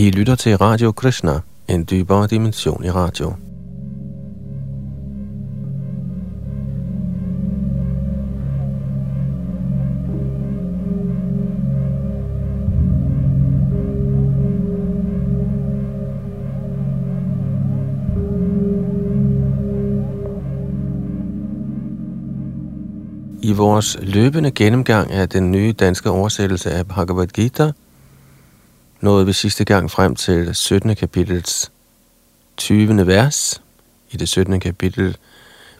I lytter til Radio Krishna, en dybere dimension i radio. I vores løbende gennemgang af den nye danske oversættelse af Bhagavad Gita, nåede vi sidste gang frem til 17. kapitels 20. vers. I det 17. kapitel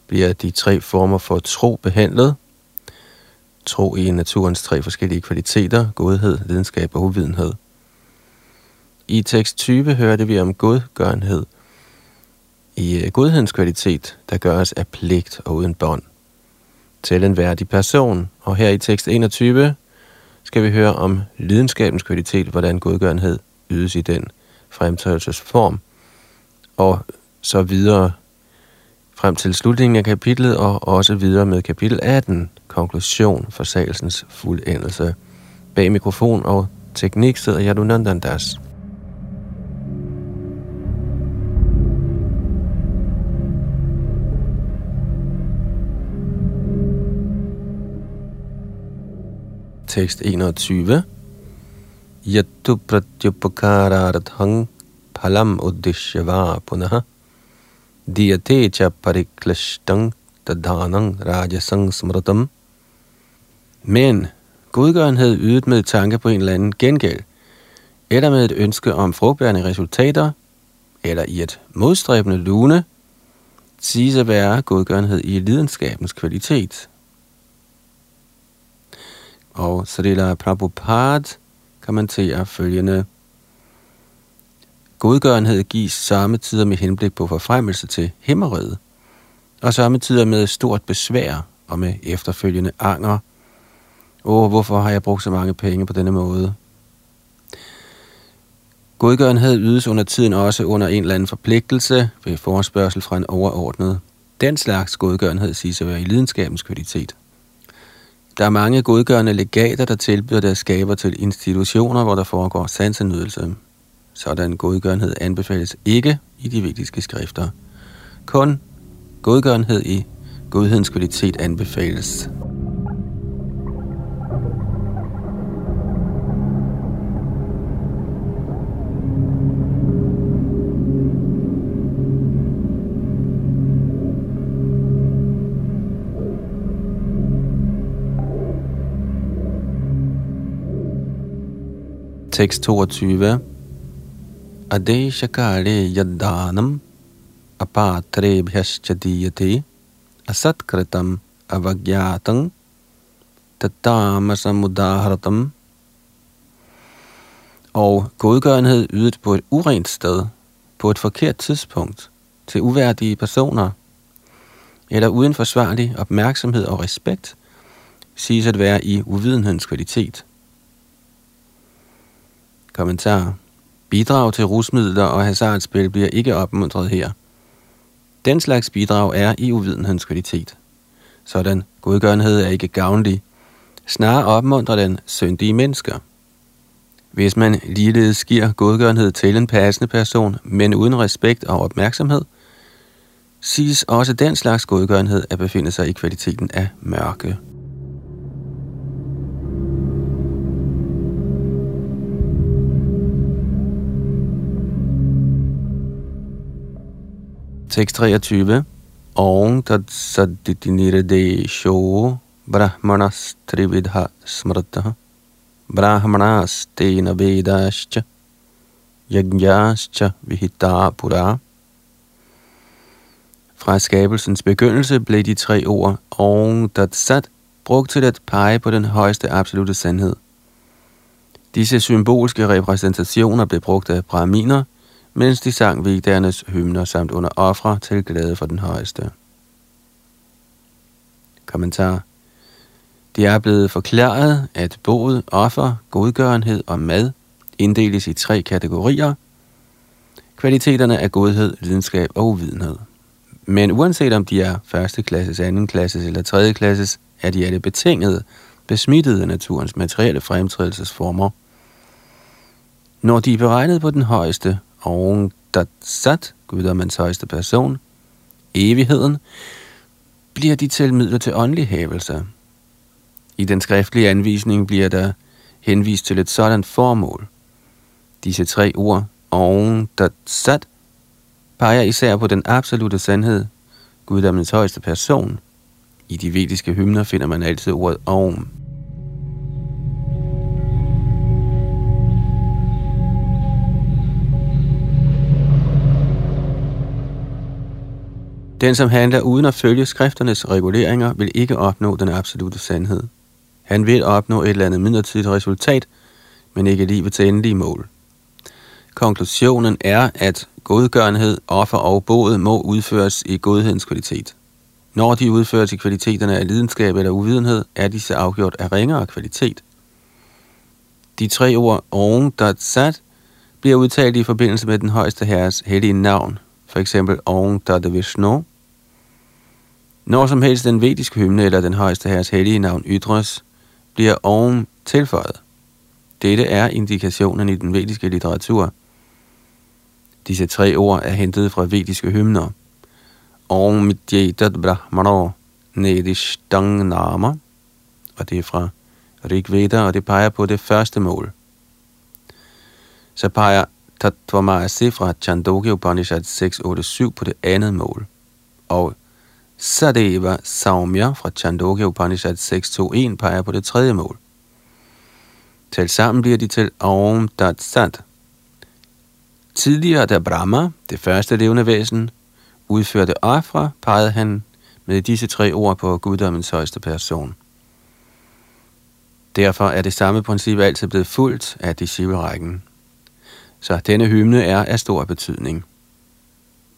bliver de tre former for tro behandlet. Tro i naturens tre forskellige kvaliteter, godhed, videnskab og uvidenhed. I tekst 20 hørte vi om godgørenhed. I øh, godhedens kvalitet, der gøres af pligt og uden bånd til en værdig person. Og her i tekst 21 skal vi høre om lidenskabens kvalitet, hvordan godgørenhed ydes i den fremtrædelsesform, og så videre frem til slutningen af kapitlet, og også videre med kapitel 18, konklusion for sagelsens fuldendelse. Bag mikrofon og teknik sidder Yadunandandas. Tekst 21. Yattu pratyupakararthang palam uddishyava punaha diyate cha pariklashtang tadhanang rajasang smritam. Men godgørenhed ydet med tanke på en eller anden gengæld, eller med et ønske om frugtbærende resultater, eller i et modstræbende lune, siges at være godgørenhed i lidenskabens kvalitet. Og Srila Prabhupada kommenterer følgende. Godgørenhed gives samme tider med henblik på forfremmelse til himmeriget, og samme tider med stort besvær og med efterfølgende anger. Åh, oh, hvorfor har jeg brugt så mange penge på denne måde? Godgørenhed ydes under tiden også under en eller anden forpligtelse ved forespørgsel fra en overordnet. Den slags godgørenhed siges at være i lidenskabens kvalitet. Der er mange godgørende legater, der tilbyder deres skaber til institutioner, hvor der foregår sansenydelse. Sådan godgørenhed anbefales ikke i de vediske skrifter. Kun godgørenhed i godhedens kvalitet anbefales. Tekst 22. Adeshakare yaddanam apatrebhyascha diyate asatkritam avagyatang tatamasamudahartam og godgørenhed ydet på et urent sted, på et forkert tidspunkt, til uværdige personer, eller uden forsvarlig opmærksomhed og respekt, siges at være i uvidenhedens kvalitet – Kommentar. Bidrag til rusmidler og hasardspil bliver ikke opmuntret her. Den slags bidrag er i uvidenhedens kvalitet. Sådan godgørenhed er ikke gavnlig. Snarere opmuntrer den syndige mennesker. Hvis man ligeledes giver godgørenhed til en passende person, men uden respekt og opmærksomhed, siges også den slags godgørenhed at befinde sig i kvaliteten af mørke. Tekst 23. Om tad sho brahmanas trividha smrta brahmanas tena vedascha yajnascha vihita pura. Fra skabelsens begyndelse blev de tre ord Om Tat Sat brugt til at pege på den højeste absolute sandhed. Disse symbolske repræsentationer blev brugt af brahminer – mens de sang vidernes hymner samt under ofre til glæde for den højeste. Kommentar. Det er blevet forklaret, at boet, offer, godgørenhed og mad inddeles i tre kategorier. Kvaliteterne er godhed, lidenskab og uvidenhed. Men uanset om de er første klasses, anden klasses eller tredje klasses, er de alle betingede, besmittede naturens materielle fremtrædelsesformer – Når de er beregnet på den højeste, Aung Dat Sat, guddommens højeste person, evigheden, bliver de til midler til åndelig hævelse. I den skriftlige anvisning bliver der henvist til et sådan formål. Disse tre ord, Aung Dat Sat, peger især på den absolute sandhed, guddommens højeste person. I de vediske hymner finder man altid ordet Aum. Den, som handler uden at følge skrifternes reguleringer, vil ikke opnå den absolute sandhed. Han vil opnå et eller andet midlertidigt resultat, men ikke livets endelige mål. Konklusionen er, at godgørenhed, offer og båd må udføres i godhedens kvalitet. Når de udføres i kvaliteterne af lidenskab eller uvidenhed, er disse afgjort af ringere kvalitet. De tre ord Om Sat bliver udtalt i forbindelse med den højeste herres hellige navn, for eksempel Om Dat Vishnu. Når som helst den vediske hymne eller den højeste herres hellige navn ytres, bliver oven tilføjet. Dette er indikationen i den vediske litteratur – Disse tre ord er hentet fra vediske hymner. Om Midjetat Brahmano Nedishtang Nama, og det er fra Rigveda, og det peger på det første mål. Så peger Tatvamasi fra Chandogya Upanishad 687 på det andet mål. Og Sadeva Saumya fra Chandogya Upanishad 621 peger på det tredje mål. Talt sammen bliver de til Om Dat Sat, Tidligere, da Brahma, det første levende væsen, udførte ofre, pegede han med disse tre ord på guddommens højeste person. Derfor er det samme princip altid blevet fuldt af disciplerækken. Så denne hymne er af stor betydning.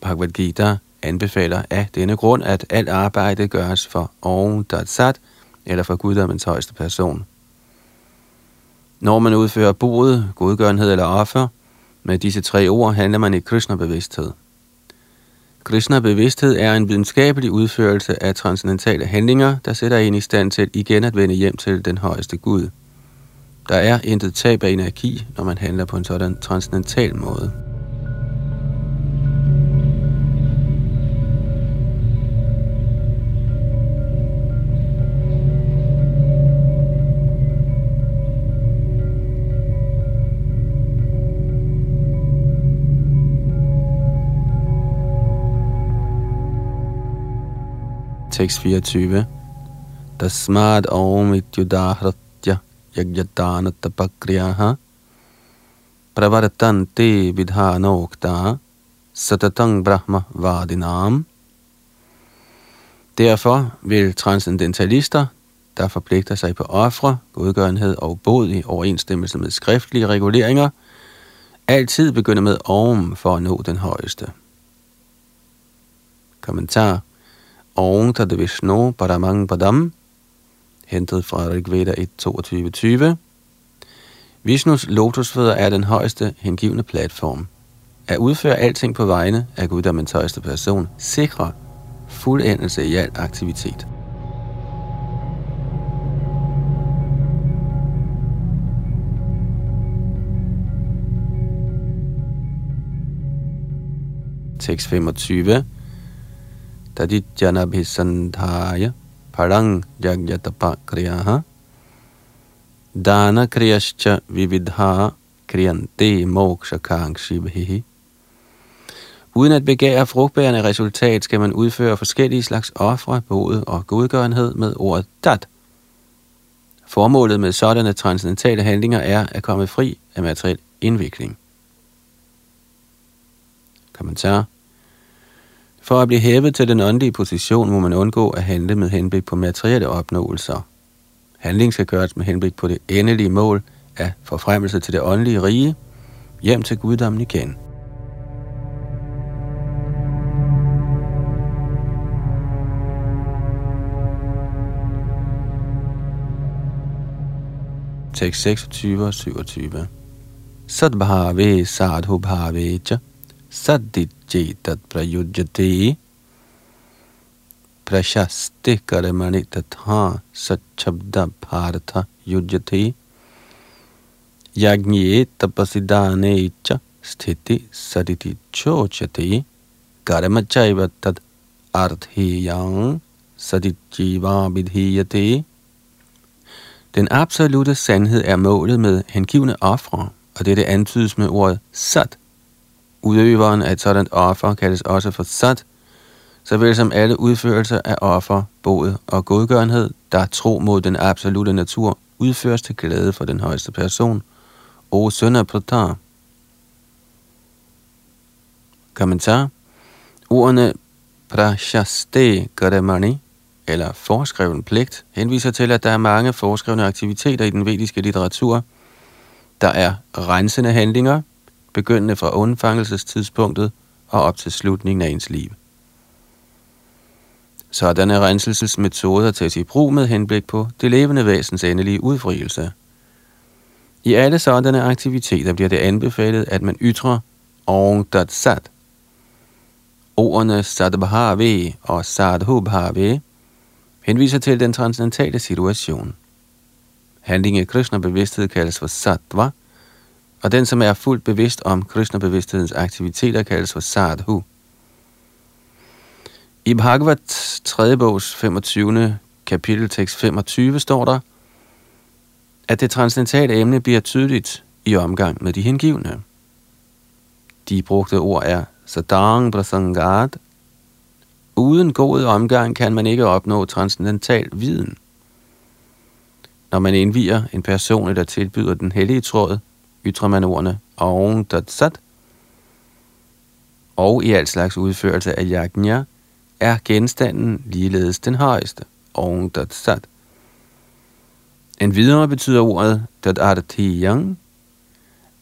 Bhagavad Gita anbefaler af denne grund, at alt arbejde gøres for oven Sat, eller for guddommens højeste person. Når man udfører boet, godgørenhed eller offer, med disse tre ord handler man i Krishna-bevidsthed. Krishna-bevidsthed er en videnskabelig udførelse af transcendentale handlinger, der sætter en i stand til igen at vende hjem til den højeste Gud. Der er intet tab af energi, når man handler på en sådan transcendental måde. Tekst 24. Tasmad om ityudahratya yagyadana tapakriyaha pravartante vidhanokta satatang brahma vadinam. Derfor vil transcendentalister, der forpligter sig på ofre, godgørenhed og bod i overensstemmelse med skriftlige reguleringer, altid begynde med om for at nå den højeste. Kommentar om Tad Vishnu Paramang Padam, hentet fra Rigveda 1.22.20. Vishnus lotusfødder er den højeste hengivne platform. At udføre alting på vegne af guddommens højeste person sikrer fuldendelse i al aktivitet. Tekst 25 tadityanabhisandhaya parang jagyatapa kriyaha dana kriyascha vividha kriyante mokshakangshibhihi. Uden at begære frugtbærende resultat, skal man udføre forskellige slags ofre, både og godgørenhed med ordet dat. Formålet med sådanne transcendentale handlinger er at komme fri af materiel indvikling. Kommentar for at blive hævet til den åndelige position, må man undgå at handle med henblik på materielle opnåelser. Handling skal gøres med henblik på det endelige mål af forfremmelse til det åndelige rige, hjem til guddommen igen. Tekst 26 og 27. Sadbhave sadhu saddit सद्दिच्चेतत् प्रयुज्यते प्रशस्ति कर्मणि तथा सच्छब्द भारत युज्यते Yagnye tapasidane cha sthiti saditi chochate karamachaiva tad arthiyang saditjiva vidhiyate. Den absolute sandhed er målet med hengivne ofre, og dette antydes med ordet sat. Udøveren af et sådan offer kaldes også for sat, såvel som alle udførelser af offer, bod og godgørenhed, der tro mod den absolute natur, udføres til glæde for den højeste person, o søn af Pratar. Kommentar. Ordene prashaste karamani, eller foreskreven pligt, henviser til, at der er mange foreskrevne aktiviteter i den vediske litteratur. Der er rensende handlinger, begyndende fra undfangelsestidspunktet og op til slutningen af ens liv. Sådanne renselsesmetoder tages i brug med henblik på det levende væsens endelige udfrielse. I alle sådanne aktiviteter bliver det anbefalet, at man ytrer Aung Dat Sat. Ordene Sadbhave og Sadhubhave henviser til den transcendentale situation. Handling i Krishna-bevidsthed kaldes for Sattva, og den, som er fuldt bevidst om Krishna-bevidsthedens aktiviteter, kaldes for Sadhu. I Bhagavad 3. bogs 25. kapitel tekst 25 står der, at det transcendentale emne bliver tydeligt i omgang med de hengivne. De brugte ord er Sadang Prasangat. Uden god omgang kan man ikke opnå transcendental viden. Når man indviger en person, der tilbyder den hellige tråd, ytrer man ordene Aung Dat og i al slags udførelse af yajna er genstanden ligeledes den højeste, Aung Dat En videre betyder ordet Dadartiyang,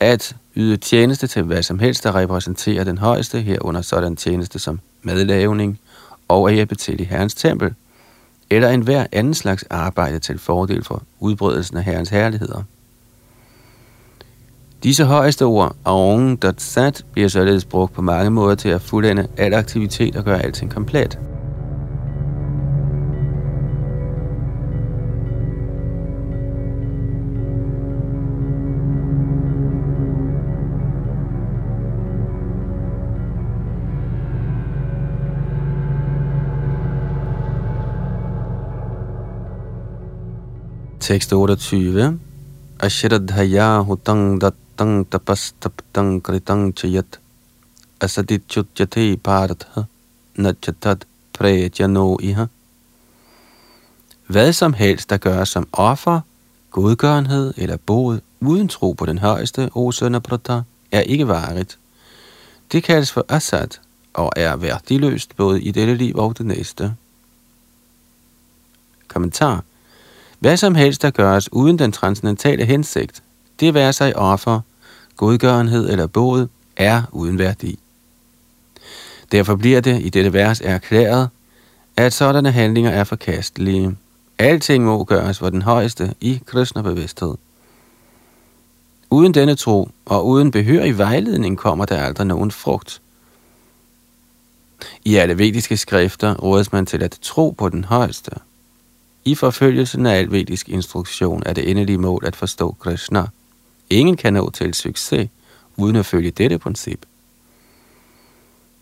at yde tjeneste til hvad som helst, der repræsenterer den højeste, herunder sådan tjeneste som madlavning og at hjælpe til i Herrens tempel, eller enhver anden slags arbejde til fordel for udbredelsen af Herrens herligheder. Disse højeste ord, Aung Sat, bliver således brugt på mange måder til at fuldende al aktivitet og gøre alting komplet. Tekst 28. Ashradhaya hutang dattang tapastaptang kritang chayat asaditchutyate paratha nachatad prejano iha. Hvad som helst, der gøres som offer, godgørenhed eller bod, uden tro på den højeste, o Sønderbrødder, er ikke varigt. Det kaldes for asad og er værdiløst både i dette liv og det næste. Kommentar hvad som helst, der gøres uden den transcendentale hensigt, det være sig offer, godgørenhed eller båd, er uden værdi. Derfor bliver det i dette vers erklæret, at sådanne handlinger er forkastelige. Alting må gøres for den højeste i kristne bevidsthed. Uden denne tro og uden behørig vejledning kommer der aldrig nogen frugt. I alle vediske skrifter rådes man til at tro på den højeste – i forfølgelsen af al vedisk instruktion er det endelige mål at forstå Krishna. Ingen kan nå til succes uden at følge dette princip.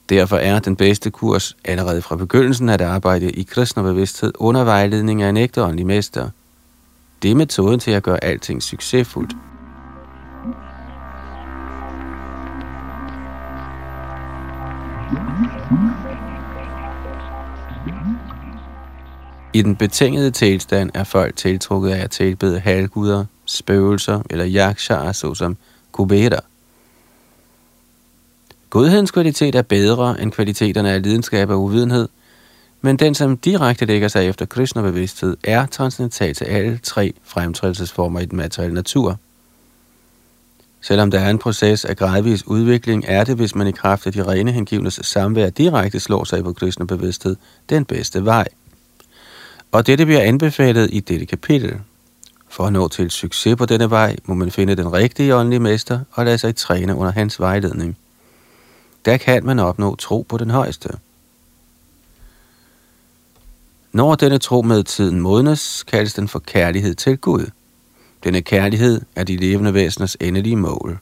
Derfor er den bedste kurs allerede fra begyndelsen at arbejde i kristne bevidsthed under vejledning af en ægte åndelig mester. Det er metoden til at gøre alting succesfuldt. I den betingede tilstand er folk tiltrukket af at tilbede halvguder, spøgelser eller yaksha'er såsom kubera. Godhedens kvalitet er bedre end kvaliteterne af lidenskab og uvidenhed, men den, som direkte lægger sig efter Krishna-bevidsthed, er transcendental til alle tre fremtrædelsesformer i den materielle natur. Selvom der er en proces af gradvis udvikling, er det, hvis man i kraft af de rene hengivnes samvær direkte slår sig på Krishna-bevidsthed, den bedste vej og dette bliver anbefalet i dette kapitel. For at nå til succes på denne vej, må man finde den rigtige åndelige mester og lade sig træne under hans vejledning. Der kan man opnå tro på den højeste. Når denne tro med tiden modnes, kaldes den for kærlighed til Gud. Denne kærlighed er de levende væseners endelige mål.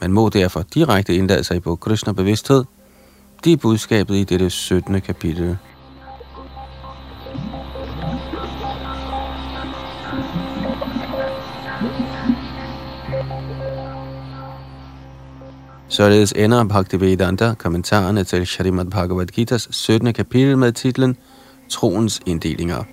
Man må derfor direkte indlade sig på Krishna bevidsthed. Det er budskabet i dette 17. kapitel. Således ender Bhaktivedanta kommentarerne til Shrimad Bhagavad Gita's 17. kapitel med titlen Troens inddelinger.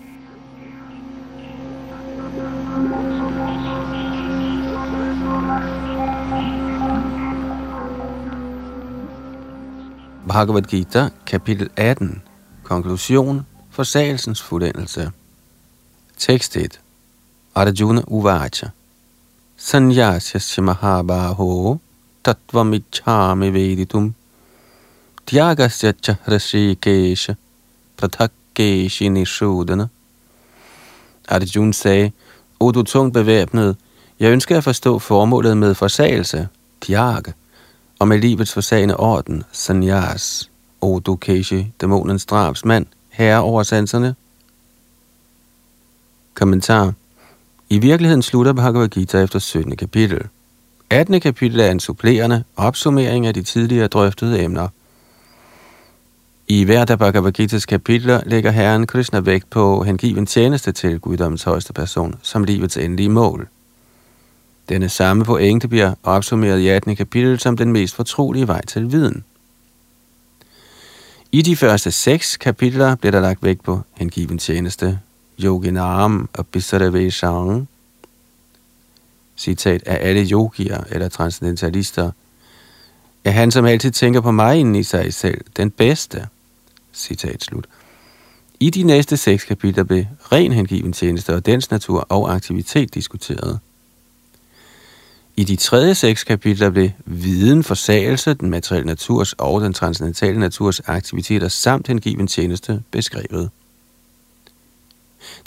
Bhagavad Gita, kapitel 18, konklusion, forsagelsens fuldendelse. Tekst 1. Arjuna Uvacha. Sanyasya Mahabaho tattvamichhami veditum. Tyagasya cha hrishikesha prathakkeshi nishudana. Arjuna sagde, O du tungt bevæbnet, jeg ønsker at forstå formålet med forsagelse, dhyaga, og med livets forsagende orden, sanyas, O du Keshi, dæmonens drabsmand, herre over sanserne. Kommentar. I virkeligheden slutter Bhagavad Gita efter 17. kapitel. 18. kapitel er en supplerende opsummering af de tidligere drøftede emner. I hvert af Bhagavad Gita's kapitler lægger Herren Krishna vægt på hengiven tjeneste til Guddoms højeste person som livets endelige mål. Denne samme pointe bliver opsummeret i 18. kapitel som den mest fortrolige vej til viden. I de første seks kapitler bliver der lagt vægt på hengiven tjeneste, Yoginam og Bisareveshang, citat, af alle yogier eller transcendentalister, er han, som altid tænker på mig inden i sig selv, den bedste. Citat slut. I de næste seks kapitler blev ren hengiven tjeneste og dens natur og aktivitet diskuteret. I de tredje seks kapitler blev viden, forsagelse, den materielle naturs og den transcendentale naturs aktiviteter samt hengiven tjeneste beskrevet.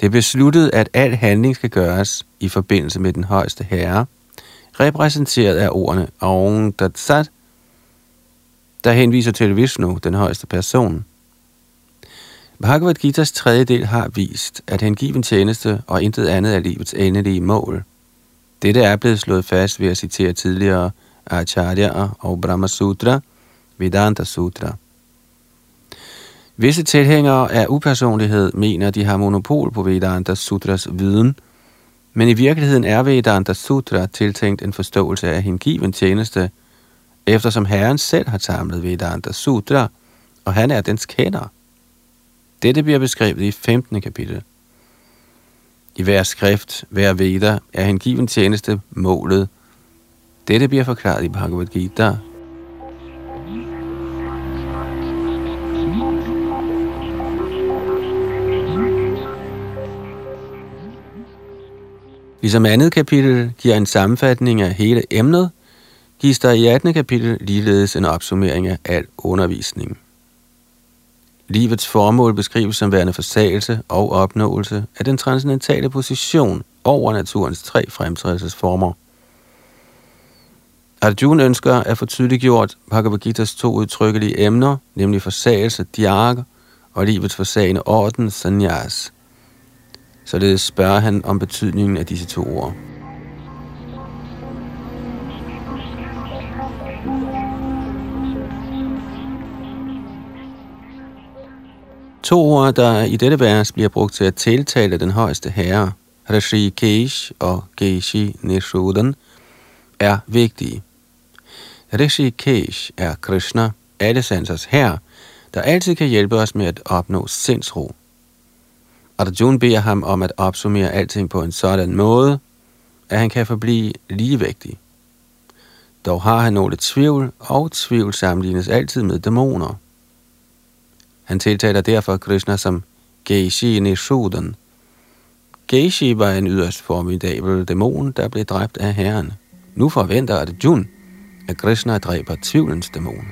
Det er besluttet, at al handling skal gøres i forbindelse med den højeste herre, repræsenteret af ordene Aung Datsat, der henviser til Vishnu, den højeste person. Bhagavad Gita's tredje del har vist, at hengiven tjeneste og intet andet er livets endelige mål. Dette er blevet slået fast ved at citere tidligere Acharya og Brahma Sutra, Vedanta Sutra. Visse tilhængere af upersonlighed mener, de har monopol på Vedanta Sutras viden, men i virkeligheden er Vedanta Sutra tiltænkt en forståelse af hengiven tjeneste, eftersom Herren selv har samlet Vedanta Sutra, og han er dens kender. Dette bliver beskrevet i 15. kapitel. I hver skrift, hver veda, er hengiven tjeneste målet. Dette bliver forklaret i Bhagavad Gita Ligesom andet kapitel giver en sammenfatning af hele emnet, gives der i 18. kapitel ligeledes en opsummering af al undervisning. Livets formål beskrives som værende forsagelse og opnåelse af den transcendentale position over naturens tre fremtrædelsesformer. Arjuna ønsker at få tydeliggjort Bhagavad Gita's to udtrykkelige emner, nemlig forsagelse, diaga, og livets forsagende orden, sannyas. Således spørger han om betydningen af disse to ord. To ord, der i dette vers bliver brugt til at tiltale den højeste herre, Rishi Kesh og Keshi Nishudan, er vigtige. Rishi Kesh er Krishna, alle sansers herre, der altid kan hjælpe os med at opnå sindsro. Arjuna beder ham om at opsummere alting på en sådan måde, at han kan forblive ligevægtig. Dog har han nogle tvivl, og tvivl sammenlignes altid med dæmoner. Han tiltaler derfor Krishna som Geishi Nishudan. Geishi var en yderst formidabel dæmon, der blev dræbt af herren. Nu forventer Arjuna, at Krishna dræber tvivlens dæmon.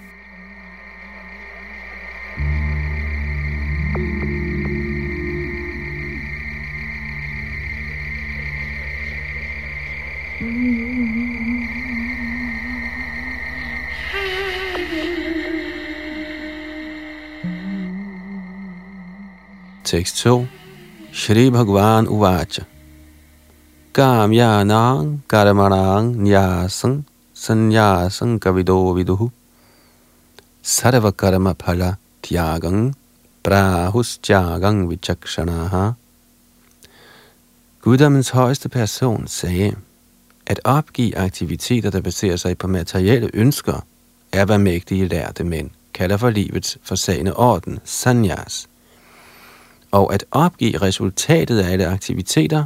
Tekst 2. Shri Bhagwan Uvacha. Niskam karamanang nyasang sanyasang kavido viduhu. Sarva karma phala tyagang prahus tyagang vichakshanaha. Guddommens højeste person sagde, at opgive aktiviteter, der baserer sig på materielle ønsker, er hvad mægtige lærte mænd kalder for livets forsagende orden, sanyas. Og at opgive resultatet af alle aktiviteter,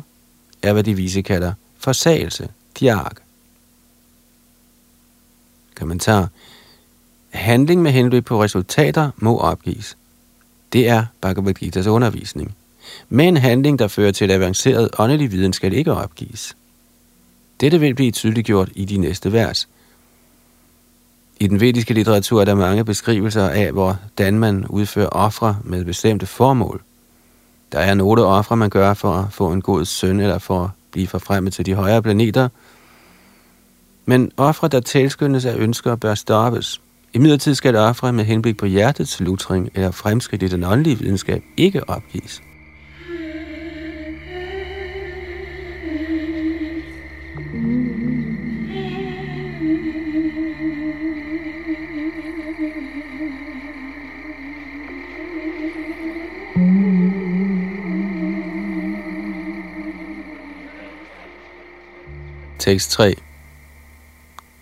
er hvad de vise kalder forsagelse, diark. Kommentar. Handling med henblik på resultater må opgives. Det er Bhagavad Gita's undervisning. Men handling, der fører til avanceret åndelig viden, skal ikke opgives. Dette vil blive tydeliggjort i de næste vers. I den vediske litteratur er der mange beskrivelser af, hvordan man udfører ofre med bestemte formål. Der er nogle ofre, man gør for at få en god søn eller for at blive forfremmet til de højere planeter. Men ofre, der tilskyndes af ønsker, bør stoppes. I midlertid skal ofre med henblik på hjertets lutring eller fremskridt i den åndelige videnskab ikke opgives. Tekst 3.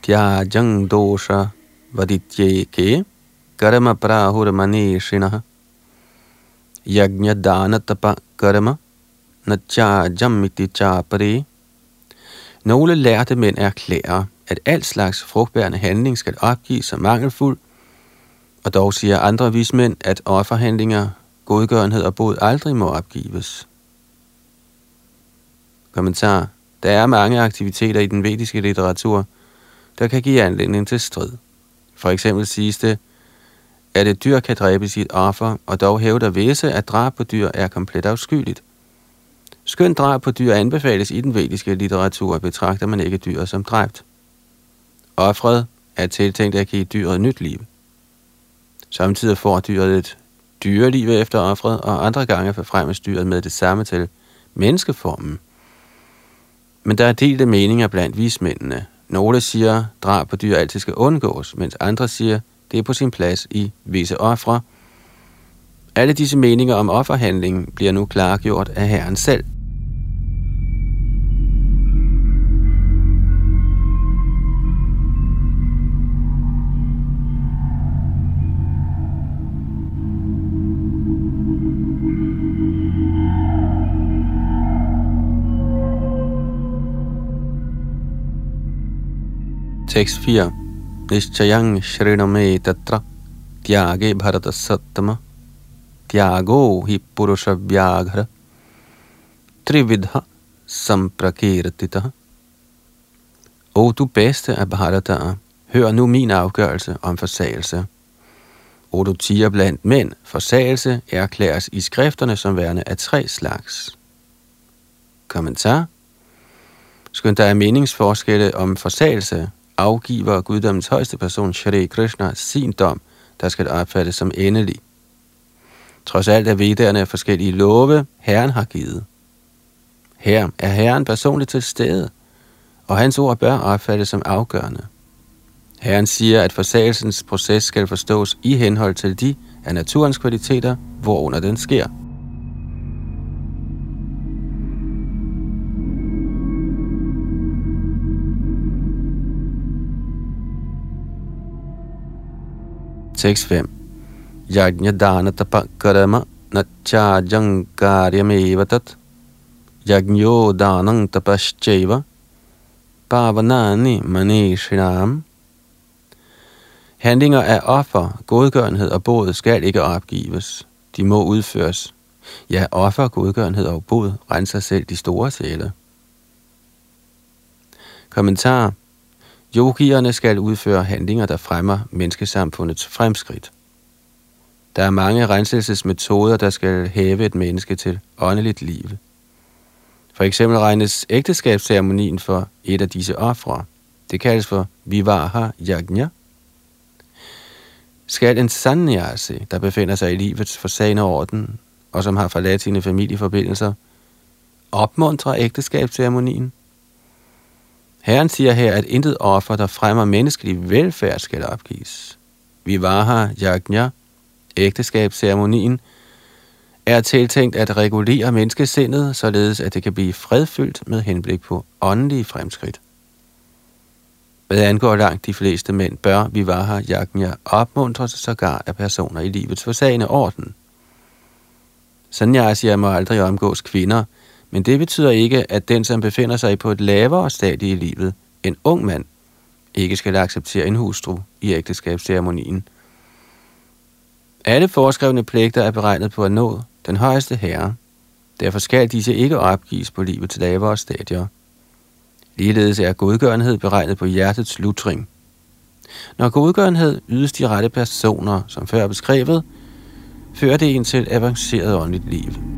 Tyajang dosha vadityeke karma prahur maneshinaha yajna dana tapa karma natjajam cha chapare Nogle lærte mænd erklærer, at al slags frugtbærende handling skal opgives som mangelfuld, og dog siger andre vismænd, at offerhandlinger, godgørenhed og bod aldrig må opgives. Kommentar der er mange aktiviteter i den vediske litteratur, der kan give anledning til strid. For eksempel siges det, at et dyr kan dræbe sit offer, og dog hævder visse, at drab på dyr er komplet afskyeligt. Skønt drab på dyr anbefales i den vediske litteratur, betragter man ikke dyr som dræbt. Offret er tiltænkt at give dyret nyt liv. Samtidig får dyret et dyreliv efter offret, og andre gange forfremmes dyret med det samme til menneskeformen – men der er delte meninger blandt vismændene. Nogle siger, at drab på dyr altid skal undgås, mens andre siger, at det er på sin plads i visse ofre. Alle disse meninger om offerhandling bliver nu klargjort af Herren selv – Tekst 4. Nishchayang shriname tatra tyage bharata sattama tyago hi purusha vyaghra trividha samprakirtita. O du bedste af Bharata, hør nu min afgørelse om forsagelse. O du tiger blandt mænd, forsagelse erklæres i skrifterne som værende af tre slags. Kommentar. Skønt der er meningsforskelle om forsagelse, afgiver guddommens højeste person, Shri Krishna, sin dom, der skal opfattes som endelig. Trods alt er vedderne forskellige love, Herren har givet. Her er Herren personligt til stede, og hans ord bør opfattes som afgørende. Herren siger, at forsagelsens proces skal forstås i henhold til de af naturens kvaliteter, hvorunder den sker. Tekst 5. Yajna dana tapa karama nacha jankaryameva tat Yajnyo danang tapascheva Pavanani manishinam Handlinger af offer, godgørenhed og bod skal ikke opgives. De må udføres. Ja, offer, godgørenhed og bod renser selv de store sjæle. Kommentar Yogierne skal udføre handlinger, der fremmer menneskesamfundets fremskridt. Der er mange renselsesmetoder, der skal hæve et menneske til åndeligt liv. For eksempel regnes ægteskabsceremonien for et af disse ofre. Det kaldes for Vivaha Yajna. Skal en sannyasi, der befinder sig i livets forsagende orden, og som har forladt sine familieforbindelser, opmuntre ægteskabsceremonien, Herren siger her, at intet offer, der fremmer menneskelig velfærd, skal opgives. Vi var her, yajna, ægteskabsceremonien, er tiltænkt at regulere menneskesindet, således at det kan blive fredfyldt med henblik på åndelige fremskridt. Hvad angår langt de fleste mænd, bør vi var her, yajna, opmuntres sågar af personer i livets forsagende orden. Sanyasi må aldrig omgås kvinder, men det betyder ikke, at den, som befinder sig på et lavere stadie i livet, en ung mand, ikke skal acceptere en hustru i ægteskabsceremonien. Alle foreskrevne pligter er beregnet på at nå den højeste herre. Derfor skal disse ikke opgives på livets lavere stadier. Ligeledes er godgørenhed beregnet på hjertets lutring. Når godgørenhed ydes de rette personer, som før beskrevet, fører det en til et avanceret åndeligt liv.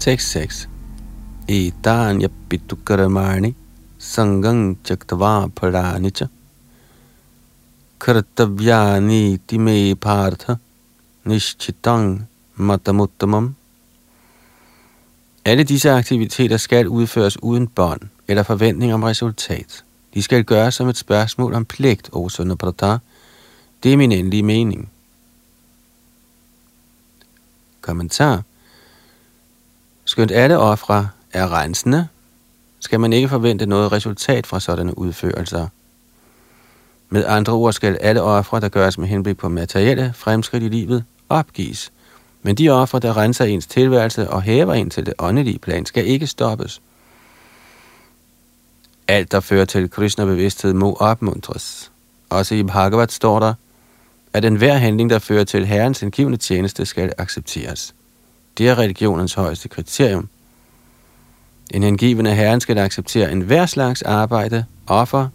Tekst 6. Etanya pitukaramani sangang chaktava paranicha kartavyani time partha nishchitang matamuttamam. Alle disse aktiviteter skal udføres uden bånd eller forventning om resultat. De skal gøres som et spørgsmål om pligt, o Sunaprata. Det er min endelige mening. Kommentar Skønt alle ofre er rensende, skal man ikke forvente noget resultat fra sådanne udførelser. Med andre ord skal alle ofre, der gøres med henblik på materielle fremskridt i livet, opgives. Men de ofre, der renser ens tilværelse og hæver en til det åndelige plan, skal ikke stoppes. Alt, der fører til kristne bevidsthed, må opmuntres. Også i Bhagavat står der, at enhver handling, der fører til Herrens indgivende tjeneste, skal accepteres. Det er religionens højeste kriterium. En hengivende herren skal acceptere enhver slags arbejde, offer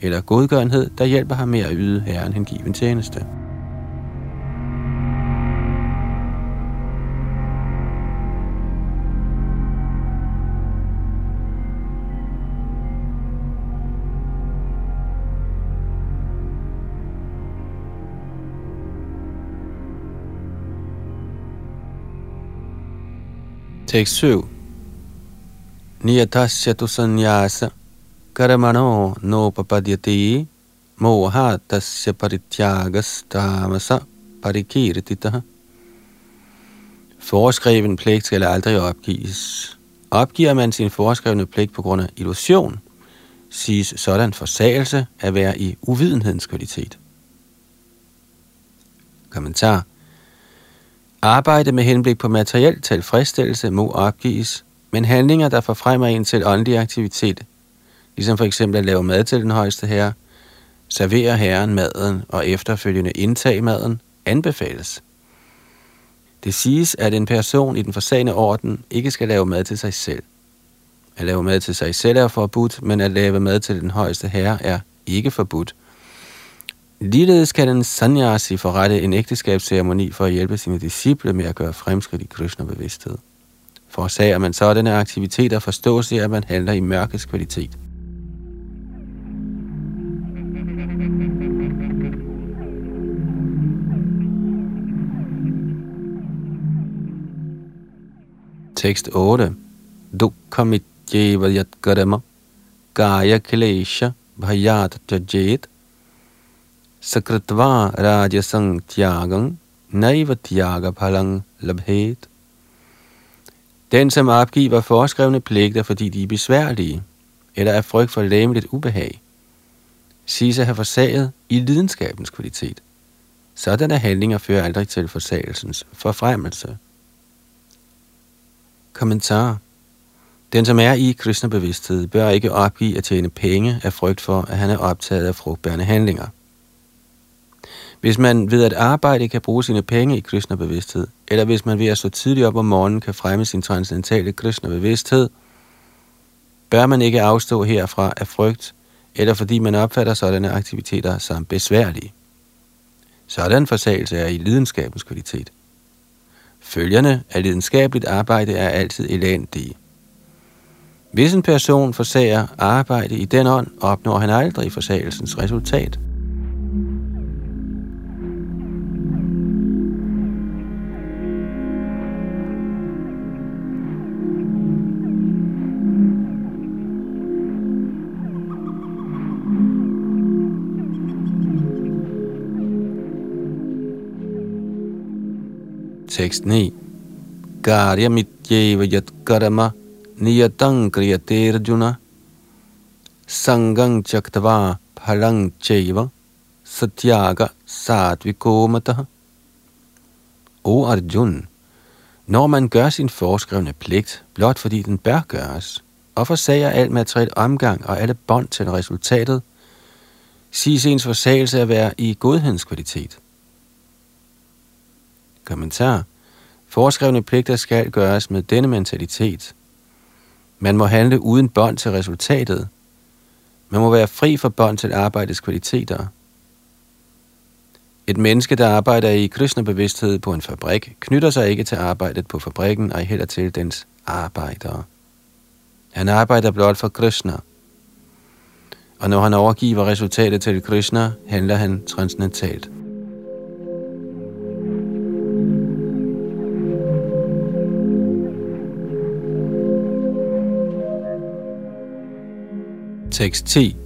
eller godgørenhed, der hjælper ham med at yde herren hengiven tjeneste. Tekst 7. Niyatasya tu sanyasa karamano no papadyati moha tasya parityagas tamasa parikirtita. Foreskreven pligt skal aldrig opgives. Opgiver man sin foreskrevne pligt på grund af illusion, siges sådan forsagelse at være i uvidenhedens kvalitet. Kommentar Arbejde med henblik på materiel tilfredsstillelse må opgives, men handlinger, der forfremmer en til åndelig aktivitet, ligesom for eksempel at lave mad til den højeste herre, servere herren maden og efterfølgende indtage maden, anbefales. Det siges, at en person i den forsagende orden ikke skal lave mad til sig selv. At lave mad til sig selv er forbudt, men at lave mad til den højeste herre er ikke forbudt – Ligeledes kan en sanyasi forrette en ægteskabsceremoni for at hjælpe sine disciple med at gøre fremskridt i Krishna-bevidsthed. Forårsager man sådanne aktiviteter, forstås det, at man handler i mørkets kvalitet. Tekst 8. Dukkamitjeva yat garama, gaya klesha bhayat jajet, sakritva rajasang tyagam naiva tyaga palang labhet. Den, som opgiver foreskrevne pligter, fordi de er besværlige, eller er frygt for læmeligt ubehag, siges at have forsaget i lidenskabens kvalitet. Sådanne handlinger fører aldrig til forsagelsens forfremmelse. Kommentar Den, som er i kristne bevidsthed, bør ikke opgive at tjene penge af frygt for, at han er optaget af frugtbærende handlinger. Hvis man ved at arbejde kan bruge sine penge i Krishna-bevidsthed, eller hvis man ved at stå tidligt op om morgenen kan fremme sin transcendentale kristne bevidsthed, bør man ikke afstå herfra af frygt, eller fordi man opfatter sådanne aktiviteter som besværlige. Sådan forsagelse er i lidenskabens kvalitet. Følgerne af lidenskabeligt arbejde er altid elendige. Hvis en person forsager arbejde i den ånd, opnår han aldrig forsagelsens resultat. Tekst 9. Karya mityeva yat karma niyatang kriyate arjuna sangang chaktava phalang cheva satyaga satvikomatah. O Arjun, når man gør sin foreskrevne pligt, blot fordi den bør gøres, og forsager alt materiel omgang og alle bånd til resultatet, siges ens forsagelse at være i godhedens kvalitet. Kommentar. Foreskrevne pligter skal gøres med denne mentalitet. Man må handle uden bånd til resultatet. Man må være fri for bånd til arbejdets kvaliteter. Et menneske, der arbejder i Krishna-bevidsthed på en fabrik, knytter sig ikke til arbejdet på fabrikken, og heller til dens arbejdere. Han arbejder blot for Krishna. Og når han overgiver resultatet til Krishna, handler han transcendentalt. Tekst 10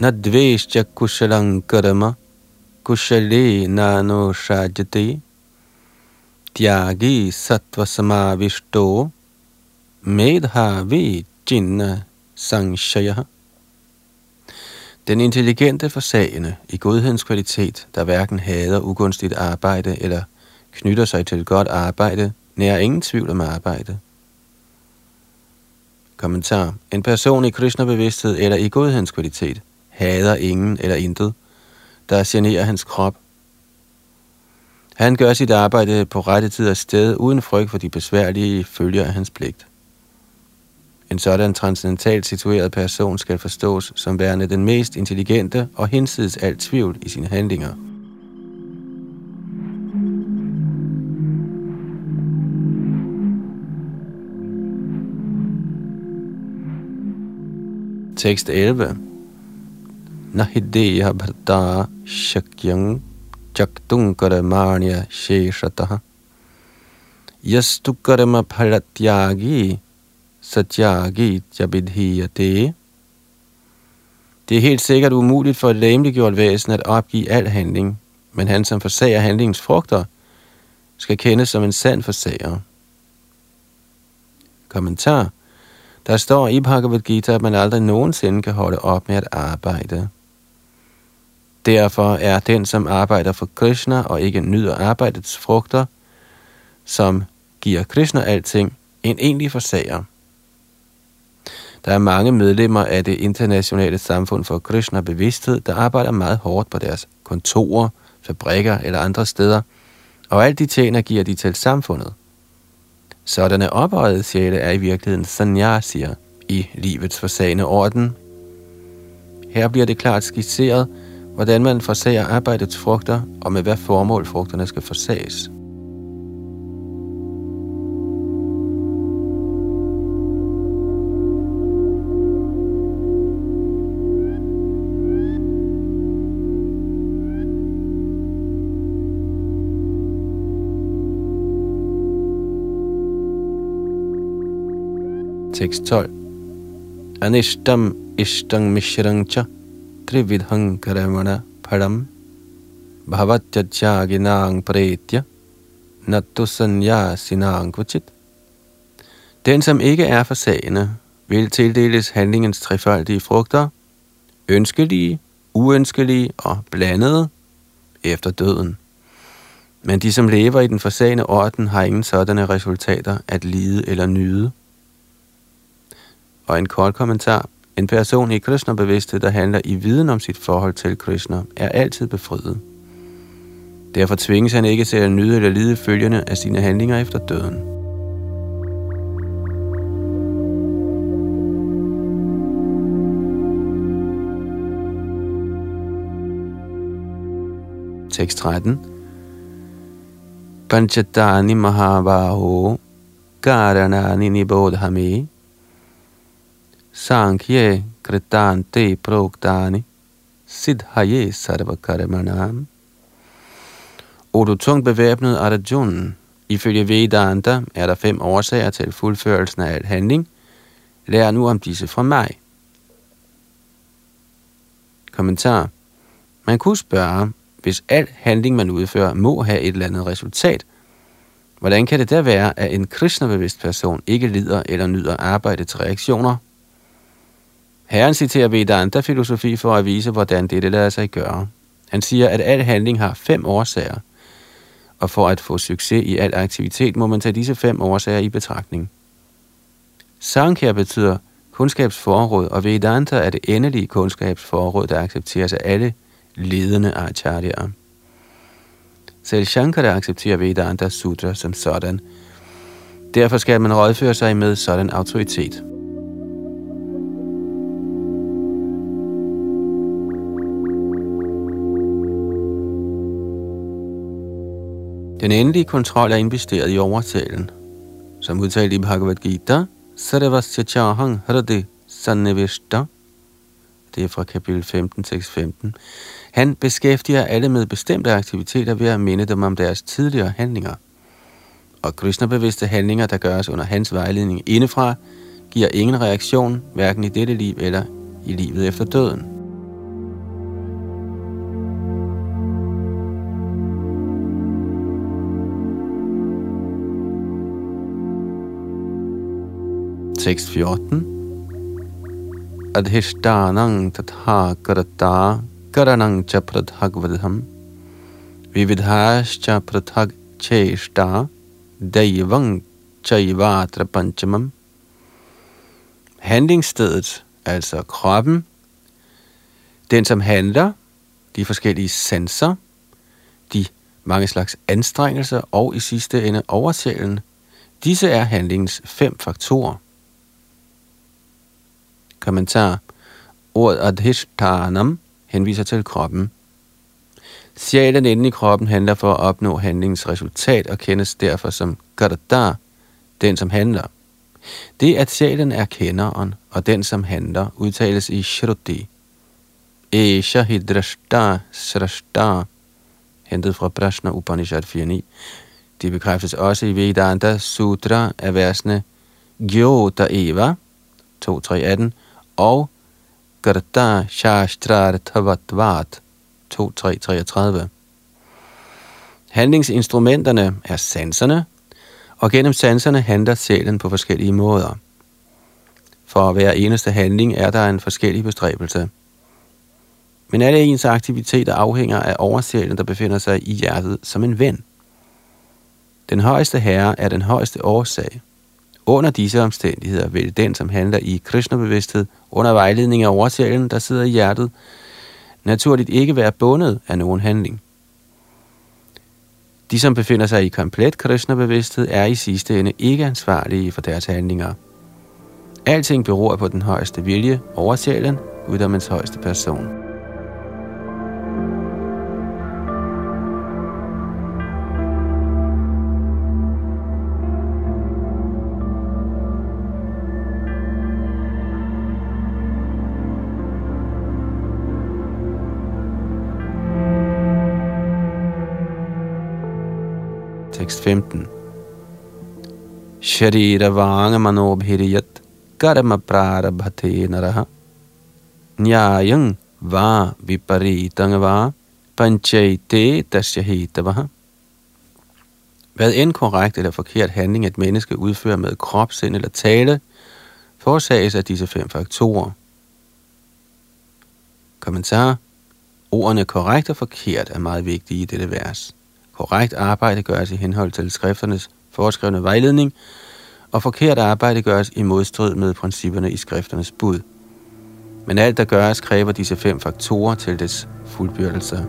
Nadveshya kushalang karma kushale nano shajate tyagi sattva samavishto medhavi chinna sangshaya Den intelligente forsagende i godhedens kvalitet, der hverken hader ugunstigt arbejde eller knytter sig til godt arbejde, nærer ingen tvivl om arbejde. Kommentar. En person i Krishna-bevidsthed eller i godhedens kvalitet hader ingen eller intet, der generer hans krop. Han gør sit arbejde på rette tid og sted, uden frygt for de besværlige følger af hans pligt. En sådan transcendentalt situeret person skal forstås som værende den mest intelligente og hinsides alt tvivl i sine handlinger. Tekst 11. Nahideya bharta shakyang chaktung karamanya sheshatah. Yastu karma phalatyagi satyagi jabidhiyate. Det er helt sikkert umuligt for et læmeliggjort væsen at opgive al handling, men han som forsager handlingens frugter, skal kendes som en sand forsager. Kommentar der står i Bhagavad Gita, at man aldrig nogensinde kan holde op med at arbejde. Derfor er den, som arbejder for Krishna og ikke nyder arbejdets frugter, som giver Krishna alting, en egentlig forsager. Der er mange medlemmer af det internationale samfund for Krishna bevidsthed, der arbejder meget hårdt på deres kontorer, fabrikker eller andre steder, og alt de tjener giver de til samfundet. Sådanne ophøjede sjæle er i virkeligheden sanyasier i livets forsagende orden. Her bliver det klart skitseret, hvordan man forsager arbejdets frugter, og med hvad formål frugterne skal forsages. Tekst 12. Anishtam ishtang mishrang cha trividhang karamana padam bhavatyajaginang pretya nattu kuchit. Den, som ikke er forsagende, vil tildeles handlingens trefaldige frugter, ønskelige, uønskelige og blandede, efter døden. Men de, som lever i den forsagende orden, har ingen sådanne resultater at lide eller nyde. Og en kort kommentar. En person i Krishna-bevidsthed, der handler i viden om sit forhold til Krishna, er altid befriet. Derfor tvinges han ikke til at nyde eller lide følgerne af sine handlinger efter døden. Tekst 13. Panchatani Mahavaho Karanani Nibodhame Sankhye Kritante Proktani Siddhaye Sarvakaramanam O du tungt bevæbnet Arjuna, ifølge Vedanta er der fem årsager til fuldførelsen af al handling. Lær nu om disse fra mig. Kommentar. Man kunne spørge, hvis al handling, man udfører, må have et eller andet resultat, hvordan kan det da være, at en kristnebevidst person ikke lider eller nyder arbejde til reaktioner? Herren citerer Vedanta-filosofi for at vise, hvordan dette lader sig gøre. Han siger, at al handling har fem årsager, og for at få succes i al aktivitet, må man tage disse fem årsager i betragtning. Sankhya betyder kundskabsforråd, og Vedanta er det endelige kundskabsforråd, der accepteres af alle ledende acharyaer. Selv Shankara accepterer Vedanta Sutra som sådan. Derfor skal man rådføre sig med sådan autoritet. Den endelige kontrol er investeret i overtalen. Som udtalt i Bhagavad Gita, Sarvasya Chahang Hrade Sannevishta, det er fra kapitel 15, 6, 15. Han beskæftiger alle med bestemte aktiviteter ved at minde dem om deres tidligere handlinger. Og Krishna-bevidste handlinger, der gøres under hans vejledning indefra, giver ingen reaktion, hverken i dette liv eller i livet efter døden. Tekst 14 adhishtanang tatha karata karanang cha pradhagvadham vividhascha pradhag cheshta daivang chaivatra panchamam. Handlingsstedet, altså kroppen, den som handler, de forskellige sanser, de mange slags anstrengelser og i sidste ende oversælen, disse er handlingens fem faktorer. Kommentar. Ordet adhishtanam henviser til kroppen. Sjælen inde i kroppen handler for at opnå handlingens resultat og kendes derfor som karata, den som handler. Det at sjælen er kenderen, og den som handler, udtales i Shruti. Esha hidrashta srashta, hentet fra Prashna Upanishad 4.9. Det bekræftes også i Vedanta Sutra af versene Gyota Eva 2.3.18 og Garta Shastrarthavatvat 2.3.33. Handlingsinstrumenterne er sanserne, og gennem sanserne handler sjælen på forskellige måder. For hver eneste handling er der en forskellig bestræbelse. Men alle ens aktiviteter afhænger af oversjælen, der befinder sig i hjertet som en ven. Den højeste herre er den højeste årsag, under disse omstændigheder vil den, som handler i Krishna-bevidsthed under vejledning af oversjælen, der sidder i hjertet, naturligt ikke være bundet af nogen handling. De, som befinder sig i komplet Krishna-bevidsthed, er i sidste ende ikke ansvarlige for deres handlinger. Alting beror på den højeste vilje, oversjælen, uddommens højeste person. Tekst 15. Sharira vanga manobhiriyat karma prarabhate naraha nyayang va viparitang va panchaite tasyahitavaha. Hvad end korrekt eller forkert handling et menneske udfører med krop, sind eller tale, forårsages af disse fem faktorer. Kommentar. Ordene korrekt og forkert er meget vigtige i dette vers. Korrekt arbejde gøres i henhold til skrifternes foreskrevne vejledning, og forkert arbejde gøres i modstrid med principperne i skrifternes bud. Men alt, der gøres, kræver disse fem faktorer til dets fuldbyrdelse.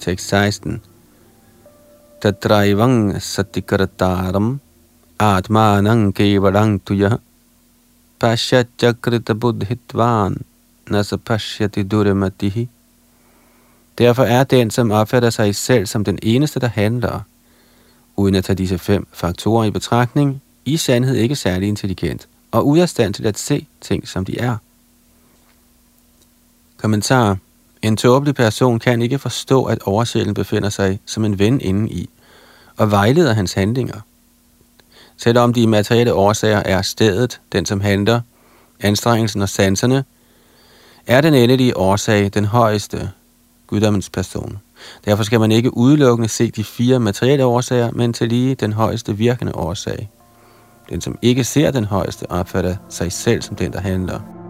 Tekst 16. Tatraivang satikarataram atmanang kevalang tuya pashat jakrita buddhitvan nasa pashyati duramatihi. Derfor er den, som opfatter sig selv som den eneste, der handler, uden at tage disse fem faktorer i betragtning, i sandhed ikke særlig intelligent og ude af stand til at se ting, som de er. Kommentar. En tåbelig person kan ikke forstå, at oversjælen befinder sig som en ven inde i, og vejleder hans handlinger. Selvom de materielle årsager er stedet, den som handler, anstrengelsen og sanserne, er den endelige årsag den højeste, guddommens person. Derfor skal man ikke udelukkende se de fire materielle årsager, men til lige den højeste virkende årsag. Den, som ikke ser den højeste, opfatter sig selv som den, der handler.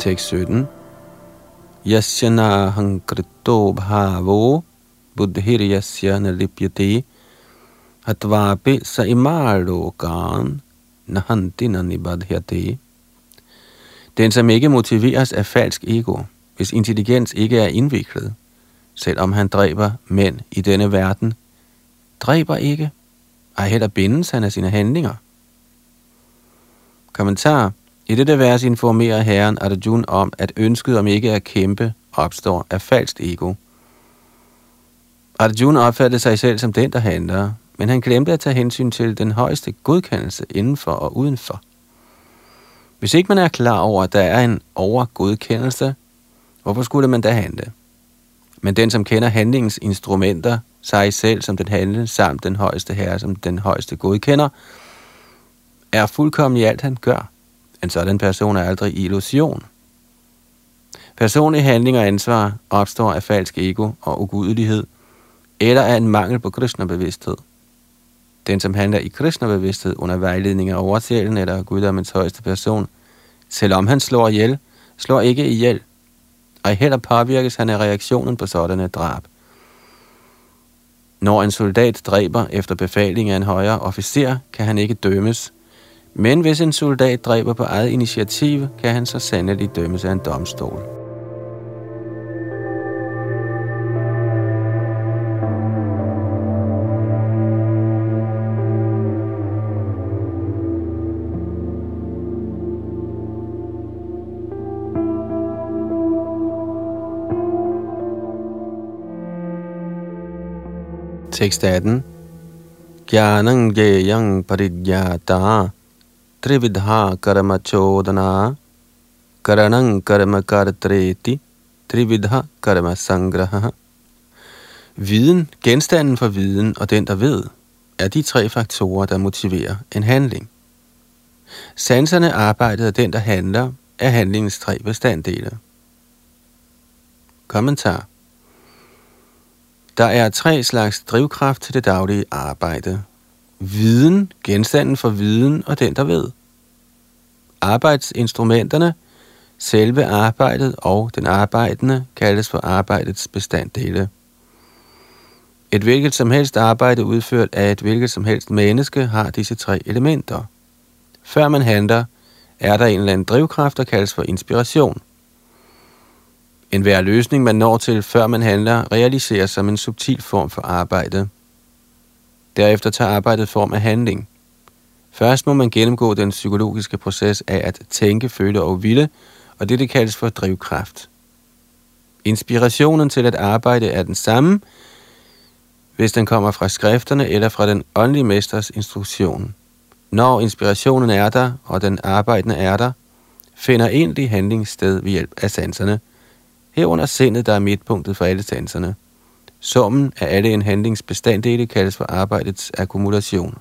Tekst 17. Yasyana hankrito bhavo buddhir yasya nalipyate atvapi sa imalokan nahanti nanibadhyati. Den, som ikke motiveres af falsk ego, hvis intelligens ikke er indviklet, selvom han dræber mænd i denne verden, dræber ikke, ej heller bindes han af sine handlinger. Kommentar. I dette vers informerer herren Arjuna om, at ønsket om ikke at kæmpe opstår af falsk ego. Arjuna opfattede sig selv som den, der handler, men han glemte at tage hensyn til den højeste godkendelse indenfor og udenfor. Hvis ikke man er klar over, at der er en overgodkendelse, hvorfor skulle man da handle? Men den, som kender handlingens instrumenter, sig selv som den handlende, samt den højeste herre som den højeste godkender, er fuldkommen i alt, han gør. En sådan person er aldrig illusion. Personlig handling og ansvar opstår af falsk ego og ugudelighed, eller af en mangel på Krishna-bevidsthed. Den, som handler i Krishna-bevidsthed under vejledning af oversjælen eller guddommens højeste person, selvom han slår ihjel, slår ikke ihjel, og heller påvirkes han af reaktionen på sådanne drab. Når en soldat dræber efter befaling af en højere officer, kan han ikke dømmes. Men hvis en soldat dræber på eget initiativ, kan han så sandelig dømmes af en domstol. Tekst 18. Gyanang jayang parijyata trividha karma chodana karanang karma kartreti trividha karma sangraha. Viden, genstanden for viden og den, der ved, er de tre faktorer, der motiverer en handling. Sanserne arbejdet af den, der handler, er handlingens tre bestanddele. Kommentar der er tre slags drivkraft til det daglige arbejde. Viden, genstanden for viden og den, der ved. Arbejdsinstrumenterne, selve arbejdet og den arbejdende kaldes for arbejdets bestanddele. Et hvilket som helst arbejde udført af et hvilket som helst menneske har disse tre elementer. Før man handler, er der en eller anden drivkraft, der kaldes for inspiration – en hver løsning, man når til, før man handler, realiseres som en subtil form for arbejde. Derefter tager arbejdet form af handling. Først må man gennemgå den psykologiske proces af at tænke, føle og ville, og det, det kaldes for drivkraft. Inspirationen til at arbejde er den samme, hvis den kommer fra skrifterne eller fra den åndelige mesters instruktion. Når inspirationen er der, og den arbejdende er der, finder egentlig handling sted ved hjælp af sanserne – Herunder sindet, der er midtpunktet for alle sanserne. Summen af alle en handlings bestanddele kaldes for arbejdets akkumulation.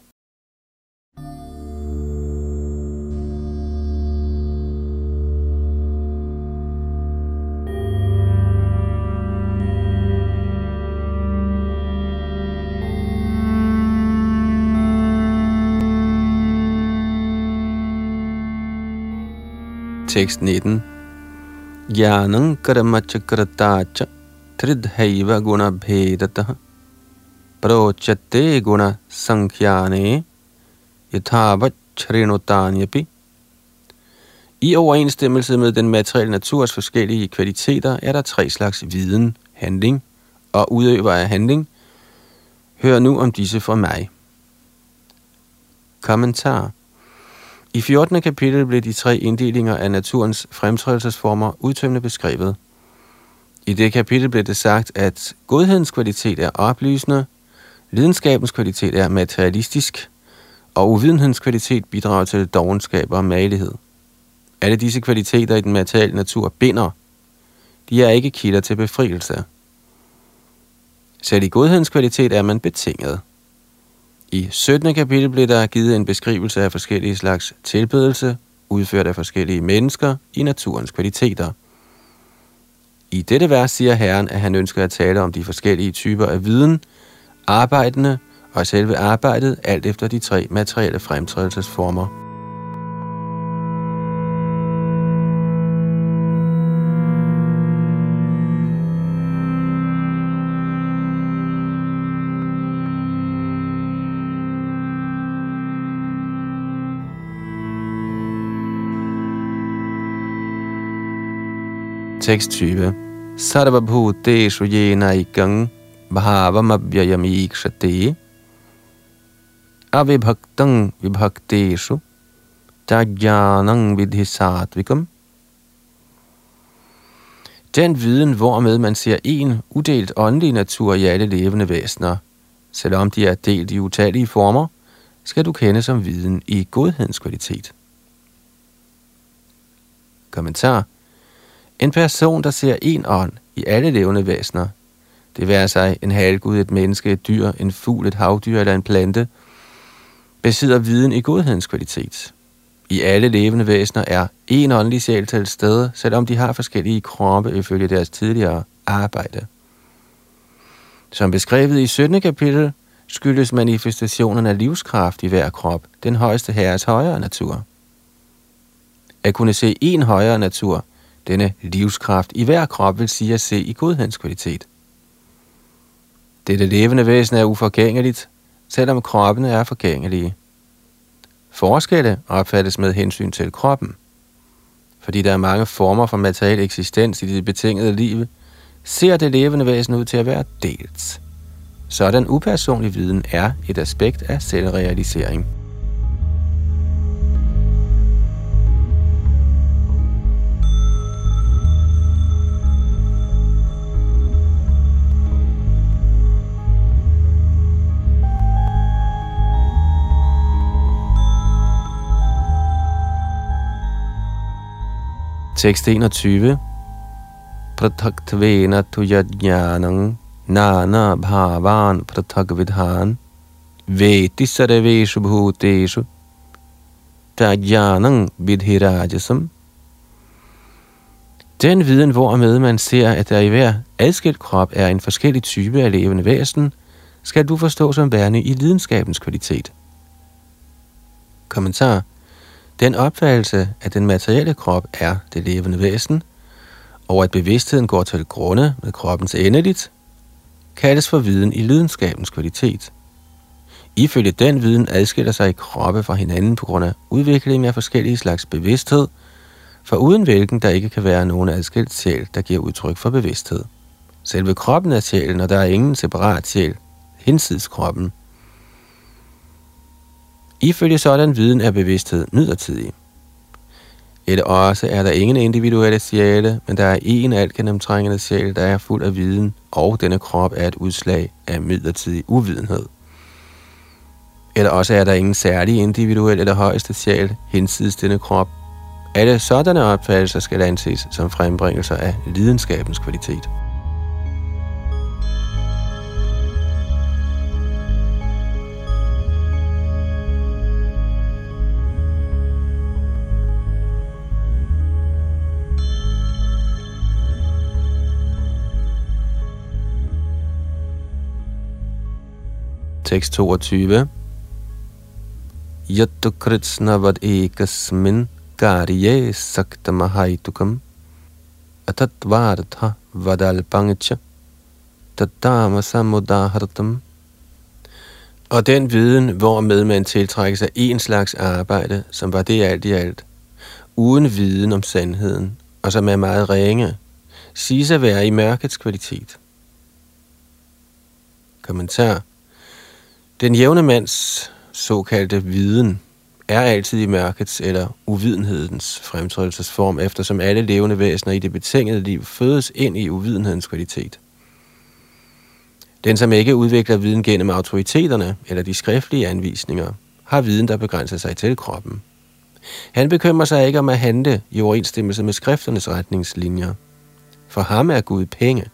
Tekst 19. Gyanam karamachakrataccha च त्रिधैव गुणभेदतः प्रोच्यते गुणसङ्ख्याने yathavat I overensstemmelse med den materielle naturs forskellige kvaliteter er der tre slags viden, handling og udøver af handling, hør nu om disse fra mig. Kommentar I 14. kapitel blev de tre inddelinger af naturens fremtrædelsesformer udtømmende beskrevet. i det kapitel blev det sagt, at godhedens kvalitet er oplysende, lidenskabens kvalitet er materialistisk, og uvidenhedens kvalitet bidrager til dogenskab og malighed. Alle disse kvaliteter i den materielle natur binder. De er ikke kilder til befrielse. Selv i godhedens kvalitet er man betinget. I 17. kapitel blev der givet en beskrivelse af forskellige slags tilbedelse, udført af forskellige mennesker i naturens kvaliteter. I dette vers siger Herren, at han ønsker at tale om de forskellige typer af viden, arbejdende og selve arbejdet, alt efter de tre materielle fremtrædelsesformer. Tekst 20. Sarvabhuteshu yenaikang bhavamabhyayamikshate avibhaktang vibhakteshu tajjanang vidhisatvikam. Den viden, hvormed man ser en udelt åndelig natur i alle levende væsener, selvom de er delt i utallige former, skal du kende som viden i godhedens kvalitet. Kommentar en person, der ser en ånd i alle levende væsener, det være sig en halgud, et menneske, et dyr, en fugl, et havdyr eller en plante, besidder viden i godhedens kvalitet. I alle levende væsener er en åndelig sjæl til stede, selvom de har forskellige kroppe ifølge deres tidligere arbejde. Som beskrevet i 17. kapitel, skyldes manifestationen af livskraft i hver krop den højeste herres højere natur. At kunne se en højere natur denne livskraft i hver krop vil sige at se i godhedens kvalitet. Dette levende væsen er uforgængeligt, selvom kroppen er forgængelige. Forskelle opfattes med hensyn til kroppen. Fordi der er mange former for materiel eksistens i det betingede liv, ser det levende væsen ud til at være delt. Sådan upersonlig viden er et aspekt af selvrealisering. Tekst 21. Prataktvena tu nana bhavan pratakvidhan veti sarveshu bhuteshu tajnanang vidhirajasam den viden, hvormed man ser, at der i hver adskilt krop er en forskellig type af levende væsen, skal du forstå som værende i lidenskabens kvalitet. Kommentar den opfattelse, at den materielle krop er det levende væsen, og at bevidstheden går til grunde med kroppens endeligt, kaldes for viden i lidenskabens kvalitet. Ifølge den viden adskiller sig kroppe fra hinanden på grund af udviklingen af forskellige slags bevidsthed, for uden hvilken der ikke kan være nogen adskilt sjæl, der giver udtryk for bevidsthed. Selve kroppen er sjælen, og der er ingen separat sjæl, hinsides kroppen. Ifølge sådan viden er bevidsthed midlertidig. Et også er der ingen individuelle sjæle, men der er en alt gennemtrængende sjæl, der er fuld af viden, og denne krop er et udslag af midlertidig uvidenhed. Eller også er der ingen særlig individuel eller højeste sjæl hinsides denne krop. Alle sådanne opfattelser skal anses som frembringelser af lidenskabens kvalitet. Tekst 22. Yattu kritsna vad ekasmin karye saktamahaitukam atatvartha vadalpangcha tatama samudahartam og den viden, hvormed man tiltrækker sig en slags arbejde, som var det alt i alt, uden viden om sandheden, og som er meget ringe, siges at være i mørkets kvalitet. Kommentar. Den jævne mands såkaldte viden er altid i mørkets eller uvidenhedens fremtrædelsesform, eftersom alle levende væsener i det betingede liv fødes ind i uvidenhedens kvalitet. Den, som ikke udvikler viden gennem autoriteterne eller de skriftlige anvisninger, har viden, der begrænser sig til kroppen. Han bekymrer sig ikke om at handle i overensstemmelse med skrifternes retningslinjer. For ham er Gud penge,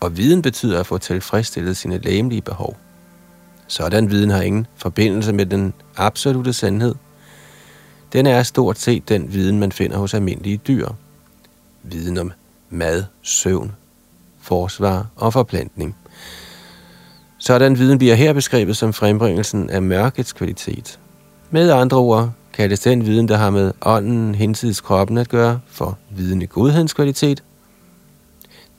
og viden betyder at få tilfredsstillet sine læmelige behov. Sådan viden har ingen forbindelse med den absolute sandhed. Den er stort set den viden, man finder hos almindelige dyr. Viden om mad, søvn, forsvar og forplantning. Sådan viden bliver her beskrevet som frembringelsen af mørkets kvalitet. Med andre ord kaldes den viden, der har med ånden hinsides kroppen at gøre, for viden i godhedens kvalitet.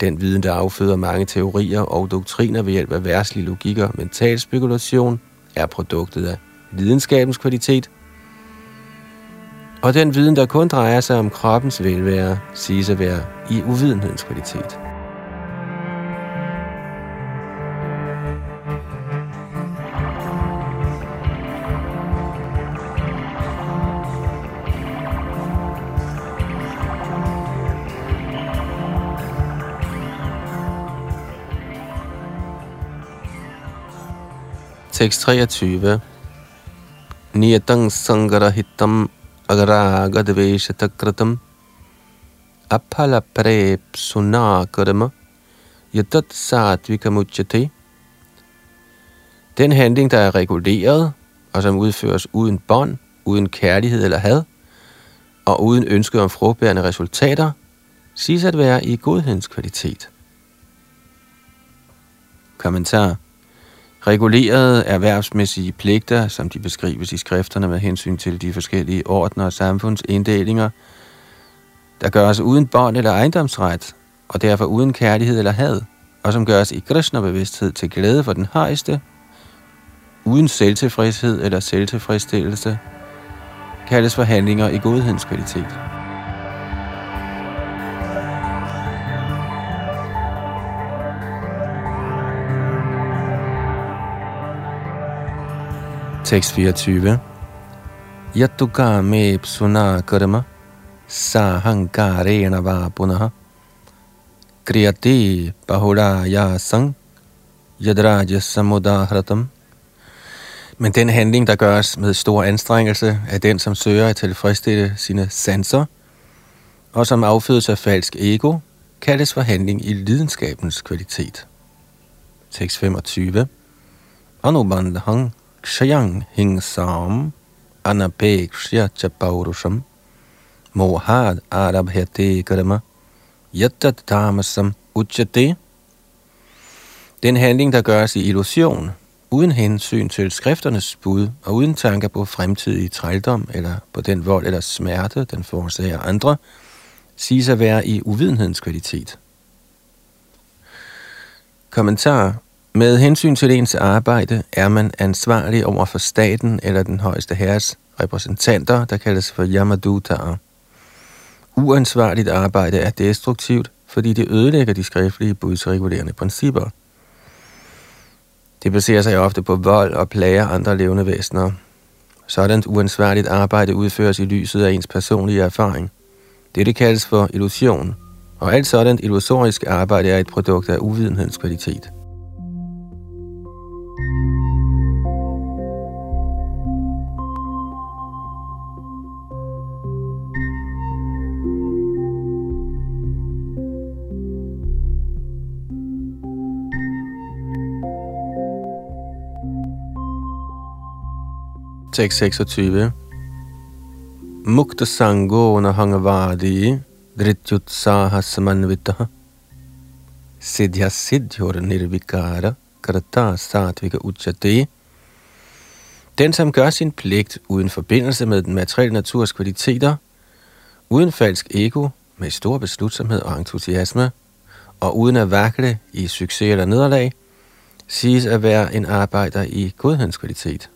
Den viden, der afføder mange teorier og doktriner ved hjælp af værtslig logik og mental spekulation, er produktet af videnskabens kvalitet. Og den viden, der kun drejer sig om kroppens velvære, siges at være i uvidenhedens kvalitet. Tekst 23. Niyatang sangarahitam agaragadveshatakratam apalaprep sunakarama yatat satvikamuchate. Den handling, der er reguleret, og som udføres uden bånd, uden kærlighed eller had, og uden ønske om frugtbærende resultater, siges at være i godhedens kvalitet. Kommentar regulerede erhvervsmæssige pligter, som de beskrives i skrifterne med hensyn til de forskellige ordner og samfundsinddelinger, der gøres uden bånd eller ejendomsret, og derfor uden kærlighed eller had, og som gøres i Krishna-bevidsthed til glæde for den højeste, uden selvtilfredshed eller selvtilfredsstillelse, kaldes for handlinger i godhedens kvalitet. Tekst 24. Yatuka me psuna karma sahankarena va punaha kriyati bahula ya sang yadraja samudahratam men den handling, der gøres med stor anstrengelse, er den, som søger at tilfredsstille sine sanser, og som affødes af falsk ego, kaldes for handling i lidenskabens kvalitet. Tekst 25. Anubandhang kshayang hingsam anapekshya cha paurusham mohad arabhyate karma yatat tamasam uchate. Den handling, der gøres i illusion, uden hensyn til skrifternes bud og uden tanker på fremtidig trældom eller på den vold eller smerte, den forårsager andre, siges at være i uvidenhedens kvalitet. Kommentar med hensyn til ens arbejde er man ansvarlig over for staten eller den højeste herres repræsentanter, der kaldes for Yamadutar. Uansvarligt arbejde er destruktivt, fordi det ødelægger de skriftlige budsregulerende principper. Det baserer sig ofte på vold og plager andre levende væsener. Sådan uansvarligt arbejde udføres i lyset af ens personlige erfaring. Dette kaldes for illusion, og alt sådan illusorisk arbejde er et produkt af uvidenhedens kvalitet. 626. Mukta sango nahangavadi drityutsaha samanvitaha siddhya siddhyor nirvikara karata satvika uchate. Den, som gør sin pligt uden forbindelse med den materielle naturs kvaliteter, uden falsk ego, med stor beslutsomhed og entusiasme, og uden at vakle i succes eller nederlag, siges at være en arbejder i godhedens kvalitet.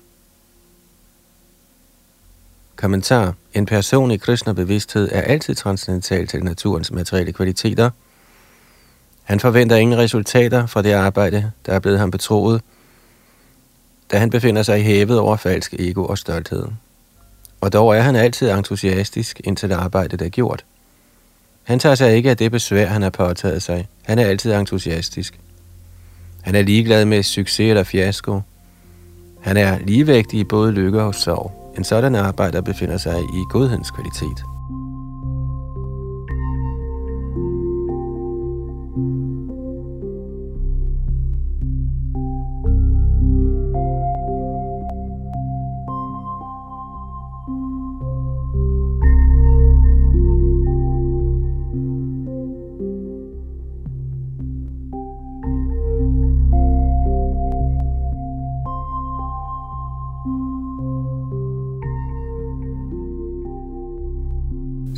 Kommentar. En person i kristne bevidsthed er altid transcendental til naturens materielle kvaliteter. Han forventer ingen resultater fra det arbejde, der er blevet ham betroet, da han befinder sig i hævet over falsk ego og stolthed. Og dog er han altid entusiastisk, indtil det arbejde er gjort. Han tager sig ikke af det besvær, han har påtaget sig. Han er altid entusiastisk. Han er ligeglad med succes eller fiasko. Han er ligevægtig i både lykke og sorg. En sådan arbejder befinder sig i godhedens kvalitet.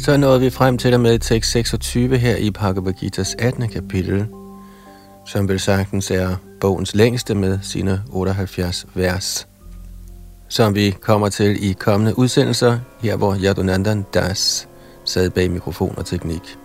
Så nåede vi frem til og med tekst 26 her i Bhagavad Gita's 18. kapitel, som vel sagtens er bogens længste med sine 78 vers, som vi kommer til i kommende udsendelser, her hvor Yadunandan Das sad bag mikrofon og teknik.